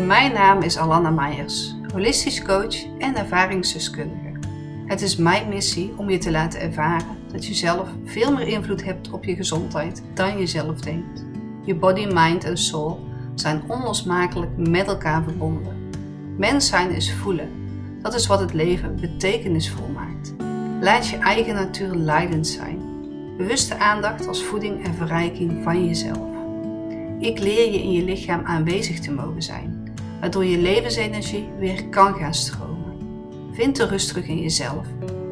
Mijn naam is Alanna Meijers, holistisch coach en ervaringsdeskundige. Het is mijn missie om je te laten ervaren dat je zelf veel meer invloed hebt op je gezondheid dan je zelf denkt. Je body, mind en soul zijn onlosmakelijk met elkaar verbonden. Mens zijn is voelen. Dat is wat het leven betekenisvol maakt. Laat je eigen natuur leidend zijn. Bewuste aandacht als voeding en verrijking van jezelf. Ik leer je in je lichaam aanwezig te mogen zijn, waardoor je levensenergie weer kan gaan stromen. Vind de rust terug in jezelf,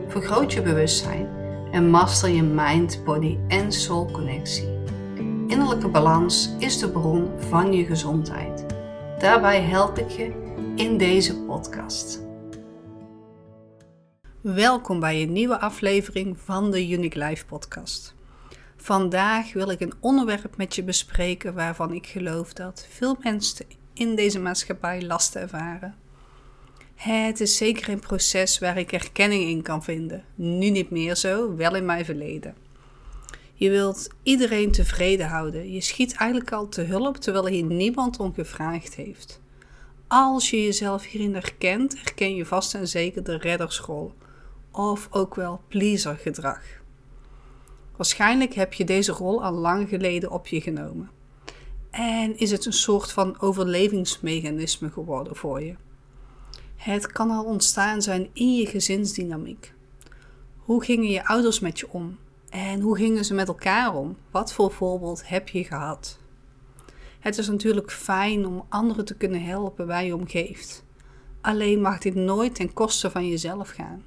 vergroot je bewustzijn en master je mind, body en soul connectie. Innerlijke balans is de bron van je gezondheid. Daarbij help ik je in deze podcast. Welkom bij een nieuwe aflevering van de Unique Life podcast. Vandaag wil ik een onderwerp met je bespreken waarvan ik geloof dat veel mensen in deze maatschappij last ervaren. Het is zeker een proces waar ik erkenning in kan vinden. Nu niet meer zo, wel in mijn verleden. Je wilt iedereen tevreden houden. Je schiet eigenlijk al te hulp terwijl hier niemand om gevraagd heeft. Als je jezelf hierin herkent, herken je vast en zeker de reddersrol. Of ook wel pleaser-gedrag. Waarschijnlijk heb je deze rol al lang geleden op je genomen. En is het een soort van overlevingsmechanisme geworden voor je. Het kan al ontstaan zijn in je gezinsdynamiek. Hoe gingen je ouders met je om? En hoe gingen ze met elkaar om? Wat voor voorbeeld heb je gehad? Het is natuurlijk fijn om anderen te kunnen helpen waar je om geeft. Alleen mag dit nooit ten koste van jezelf gaan.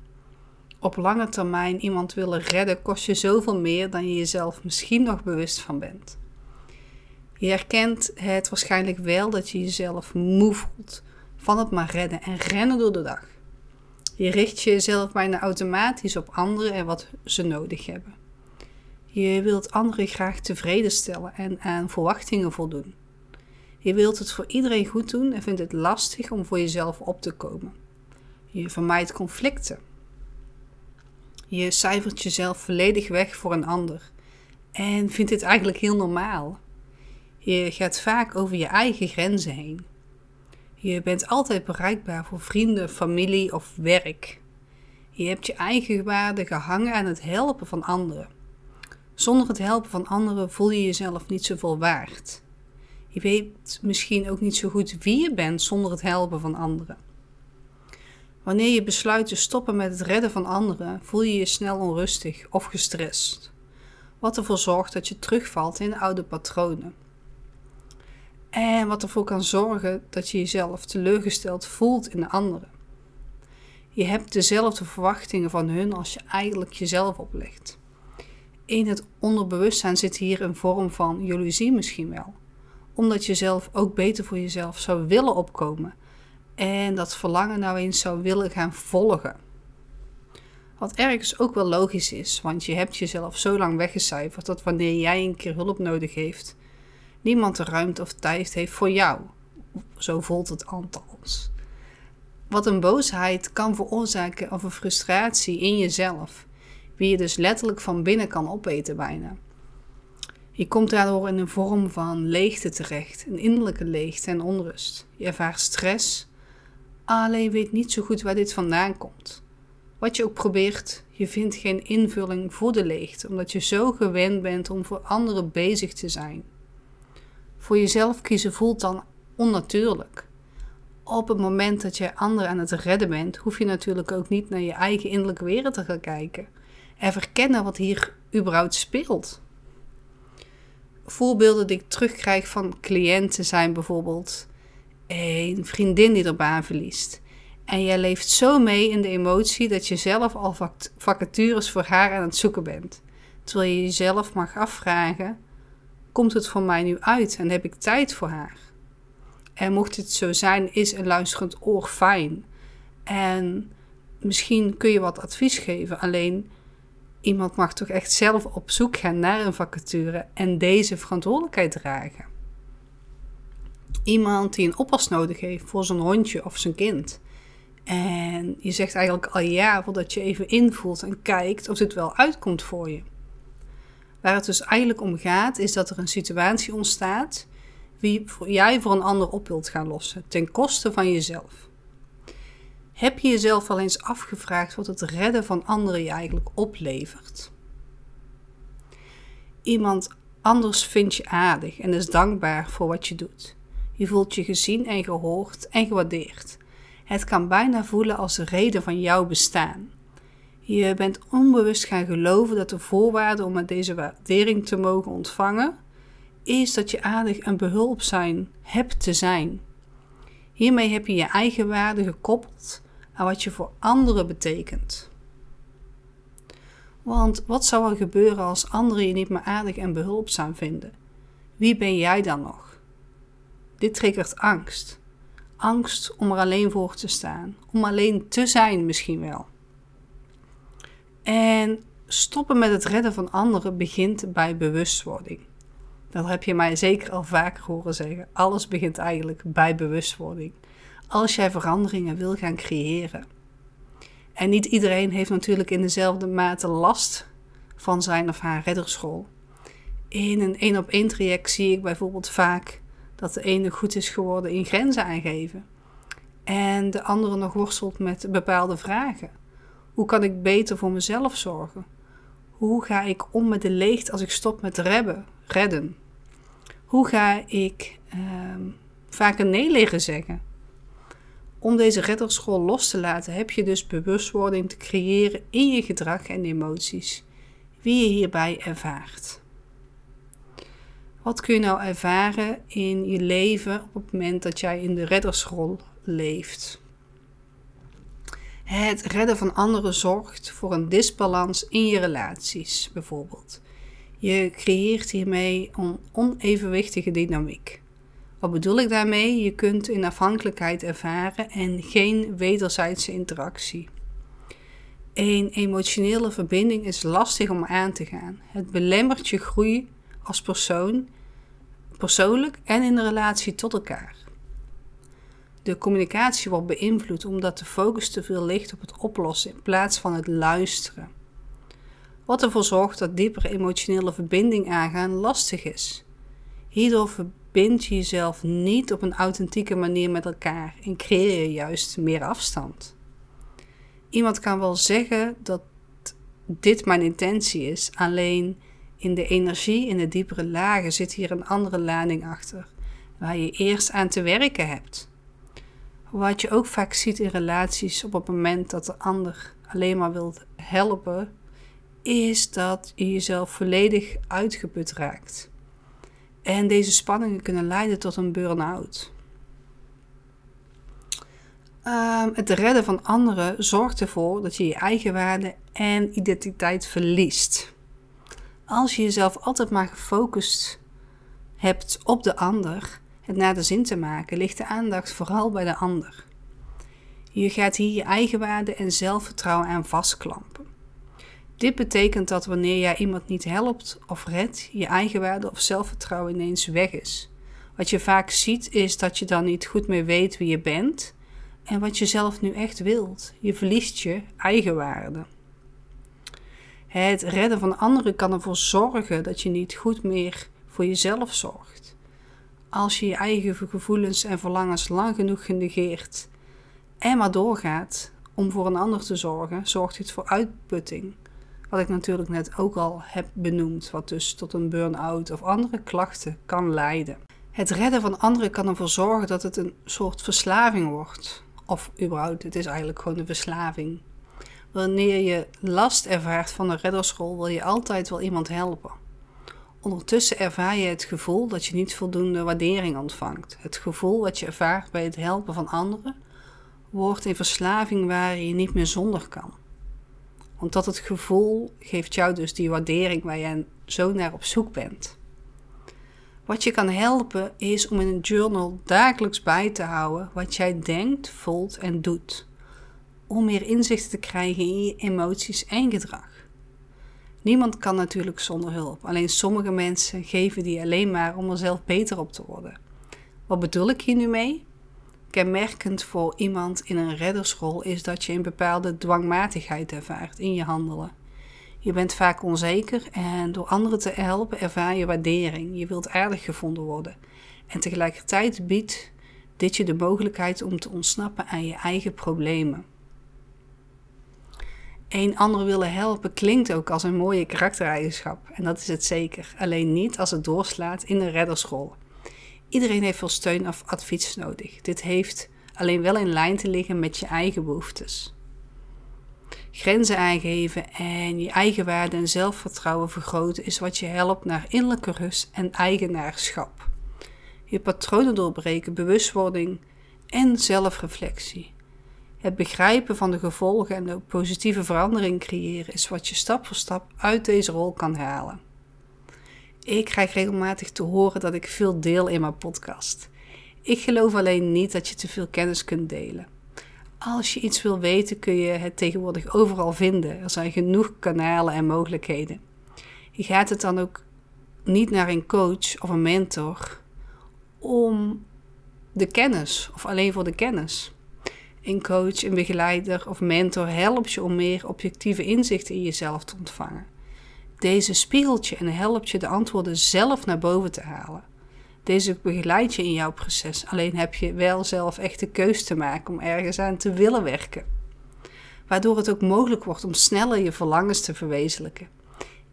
Op lange termijn iemand willen redden kost je zoveel meer dan je jezelf misschien nog bewust van bent. Je herkent het waarschijnlijk wel dat je jezelf moe voelt van het maar redden en rennen door de dag. Je richt jezelf bijna automatisch op anderen en wat ze nodig hebben. Je wilt anderen graag tevreden stellen en aan verwachtingen voldoen. Je wilt het voor iedereen goed doen en vindt het lastig om voor jezelf op te komen. Je vermijdt conflicten. Je cijfert jezelf volledig weg voor een ander en vindt dit eigenlijk heel normaal. Je gaat vaak over je eigen grenzen heen. Je bent altijd bereikbaar voor vrienden, familie of werk. Je hebt je eigen waarde gehangen aan het helpen van anderen. Zonder het helpen van anderen voel je jezelf niet zoveel waard. Je weet misschien ook niet zo goed wie je bent zonder het helpen van anderen. Wanneer je besluit te stoppen met het redden van anderen, voel je je snel onrustig of gestrest, wat ervoor zorgt dat je terugvalt in oude patronen. En wat ervoor kan zorgen dat je jezelf teleurgesteld voelt in de anderen. Je hebt dezelfde verwachtingen van hun als je eigenlijk jezelf oplegt. In het onderbewustzijn zit hier een vorm van jaloezie misschien wel, omdat je zelf ook beter voor jezelf zou willen opkomen en dat verlangen nou eens zou willen gaan volgen. Wat ergens ook wel logisch is, want je hebt jezelf zo lang weggecijferd dat wanneer jij een keer hulp nodig heeft, niemand de ruimte of tijd heeft voor jou. Zo voelt het althans. Wat een boosheid kan veroorzaken of een frustratie in jezelf, wie je dus letterlijk van binnen kan opeten bijna. Je komt daardoor in een vorm van leegte terecht, een innerlijke leegte en onrust. Je ervaart stress, alleen weet niet zo goed waar dit vandaan komt. Wat je ook probeert, je vindt geen invulling voor de leegte, omdat je zo gewend bent om voor anderen bezig te zijn. Voor jezelf kiezen voelt dan onnatuurlijk. Op het moment dat je anderen aan het redden bent, hoef je natuurlijk ook niet naar je eigen innerlijke wereld te gaan kijken en verkennen wat hier überhaupt speelt. Voorbeelden die ik terugkrijg van cliënten zijn bijvoorbeeld een vriendin die er baan verliest. En jij leeft zo mee in de emotie dat je zelf al vacatures voor haar aan het zoeken bent. Terwijl je jezelf mag afvragen: komt het voor mij nu uit en heb ik tijd voor haar? En mocht het zo zijn, is een luisterend oor fijn. En misschien kun je wat advies geven, alleen iemand mag toch echt zelf op zoek gaan naar een vacature en deze verantwoordelijkheid dragen. Iemand die een oppas nodig heeft voor zijn hondje of zijn kind. En je zegt eigenlijk al ja voordat je even invoelt en kijkt of dit wel uitkomt voor je. Waar het dus eigenlijk om gaat, is dat er een situatie ontstaat wie jij voor een ander op wilt gaan lossen, ten koste van jezelf. Heb je jezelf al eens afgevraagd wat het redden van anderen je eigenlijk oplevert? Iemand anders vindt je aardig en is dankbaar voor wat je doet. Je voelt je gezien en gehoord en gewaardeerd. Het kan bijna voelen als de reden van jouw bestaan. Je bent onbewust gaan geloven dat de voorwaarde om met deze waardering te mogen ontvangen is dat je aardig en behulpzaam hebt te zijn. Hiermee heb je je eigen waarde gekoppeld aan wat je voor anderen betekent. Want wat zou er gebeuren als anderen je niet meer aardig en behulpzaam vinden? Wie ben jij dan nog? Dit triggert angst. Angst om er alleen voor te staan, om alleen te zijn misschien wel. En stoppen met het redden van anderen begint bij bewustwording. Dat heb je mij zeker al vaker horen zeggen. Alles begint eigenlijk bij bewustwording. Als jij veranderingen wil gaan creëren. En niet iedereen heeft natuurlijk in dezelfde mate last van zijn of haar redderschool. In een één op één traject zie ik bijvoorbeeld vaak dat de ene goed is geworden in grenzen aangeven. En de andere nog worstelt met bepaalde vragen. Hoe kan ik beter voor mezelf zorgen? Hoe ga ik om met de leegte als ik stop met redden? redden? Hoe ga ik uh, vaker nee liggen zeggen? Om deze redderschool los te laten heb je dus bewustwording te creëren in je gedrag en emoties. Wie je hierbij ervaart. Wat kun je nou ervaren in je leven op het moment dat jij in de reddersrol leeft? Het redden van anderen zorgt voor een disbalans in je relaties, bijvoorbeeld. Je creëert hiermee een onevenwichtige dynamiek. Wat bedoel ik daarmee? Je kunt in afhankelijkheid ervaren en geen wederzijdse interactie. Een emotionele verbinding is lastig om aan te gaan. Het belemmert je groei als persoon, persoonlijk en in de relatie tot elkaar. De communicatie wordt beïnvloed omdat de focus te veel ligt op het oplossen in plaats van het luisteren. Wat ervoor zorgt dat diepere emotionele verbinding aangaan lastig is. Hierdoor verbind je jezelf niet op een authentieke manier met elkaar en creëer je juist meer afstand. Iemand kan wel zeggen dat dit mijn intentie is, alleen in de energie, in de diepere lagen, zit hier een andere lading achter, waar je eerst aan te werken hebt. Wat je ook vaak ziet in relaties op het moment dat de ander alleen maar wil helpen, is dat je jezelf volledig uitgeput raakt. En deze spanningen kunnen leiden tot een burn-out. Um, het redden van anderen zorgt ervoor dat je je eigen waarde en identiteit verliest. Als je jezelf altijd maar gefocust hebt op de ander, het naar de zin te maken, ligt de aandacht vooral bij de ander. Je gaat hier je eigen waarde en zelfvertrouwen aan vastklampen. Dit betekent dat wanneer jij iemand niet helpt of redt, je eigenwaarde of zelfvertrouwen ineens weg is. Wat je vaak ziet is dat je dan niet goed meer weet wie je bent en wat je zelf nu echt wilt. Je verliest je eigenwaarde. Het redden van anderen kan ervoor zorgen dat je niet goed meer voor jezelf zorgt. Als je je eigen gevoelens en verlangens lang genoeg genegeert en maar doorgaat om voor een ander te zorgen, zorgt dit voor uitputting. Wat ik natuurlijk net ook al heb benoemd, wat dus tot een burn-out of andere klachten kan leiden. Het redden van anderen kan ervoor zorgen dat het een soort verslaving wordt. Of überhaupt, het is eigenlijk gewoon een verslaving. Wanneer je last ervaart van een redderschool, wil je altijd wel iemand helpen. Ondertussen ervaar je het gevoel dat je niet voldoende waardering ontvangt. Het gevoel wat je ervaart bij het helpen van anderen wordt een verslaving waar je niet meer zonder kan omdat het gevoel geeft jou dus die waardering waar je zo naar op zoek bent. Wat je kan helpen is om in een journal dagelijks bij te houden wat jij denkt, voelt en doet. Om meer inzicht te krijgen in je emoties en gedrag. Niemand kan natuurlijk zonder hulp. Alleen sommige mensen geven die alleen maar om er zelf beter op te worden. Wat bedoel ik hier nu mee? Kenmerkend voor iemand in een reddersrol is dat je een bepaalde dwangmatigheid ervaart in je handelen. Je bent vaak onzeker en door anderen te helpen ervaar je waardering. Je wilt aardig gevonden worden. En tegelijkertijd biedt dit je de mogelijkheid om te ontsnappen aan je eigen problemen. Een ander willen helpen klinkt ook als een mooie karaktereigenschap. En dat is het zeker. Alleen niet als het doorslaat in een reddersrol. Iedereen heeft veel steun of advies nodig. Dit heeft alleen wel in lijn te liggen met je eigen behoeftes. Grenzen aangeven en je eigen waarde en zelfvertrouwen vergroten is wat je helpt naar innerlijke rust en eigenaarschap. Je patronen doorbreken, bewustwording en zelfreflectie. Het begrijpen van de gevolgen en de positieve verandering creëren is wat je stap voor stap uit deze rol kan halen. Ik krijg regelmatig te horen dat ik veel deel in mijn podcast. Ik geloof alleen niet dat je te veel kennis kunt delen. Als je iets wil weten, kun je het tegenwoordig overal vinden. Er zijn genoeg kanalen en mogelijkheden. Je gaat het dan ook niet naar een coach of een mentor om de kennis of alleen voor de kennis. Een coach, een begeleider of mentor helpt je om meer objectieve inzichten in jezelf te ontvangen. Deze spiegelt je en helpt je de antwoorden zelf naar boven te halen. Deze begeleidt je in jouw proces, alleen heb je wel zelf echt de keus te maken om ergens aan te willen werken. Waardoor het ook mogelijk wordt om sneller je verlangens te verwezenlijken.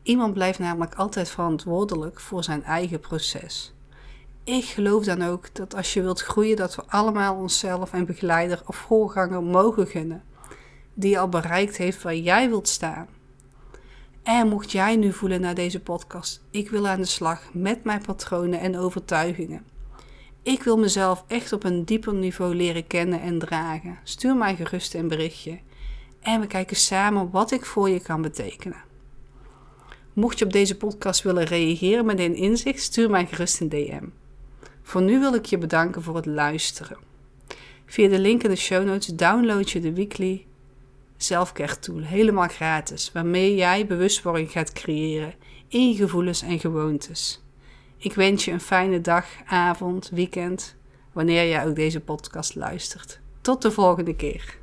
Iemand blijft namelijk altijd verantwoordelijk voor zijn eigen proces. Ik geloof dan ook dat als je wilt groeien, dat we allemaal onszelf een begeleider of voorganger mogen gunnen, die al bereikt heeft waar jij wilt staan. En mocht jij nu voelen naar deze podcast, ik wil aan de slag met mijn patronen en overtuigingen. Ik wil mezelf echt op een dieper niveau leren kennen en dragen. Stuur mij gerust een berichtje en we kijken samen wat ik voor je kan betekenen. Mocht je op deze podcast willen reageren met een inzicht, stuur mij gerust een DM. Voor nu wil ik je bedanken voor het luisteren. Via de link in de show notes download je de weekly selfcare tool helemaal gratis, waarmee jij bewustwording gaat creëren in je gevoelens en gewoontes. Ik wens je een fijne dag, avond, weekend, wanneer jij ook deze podcast luistert. Tot de volgende keer.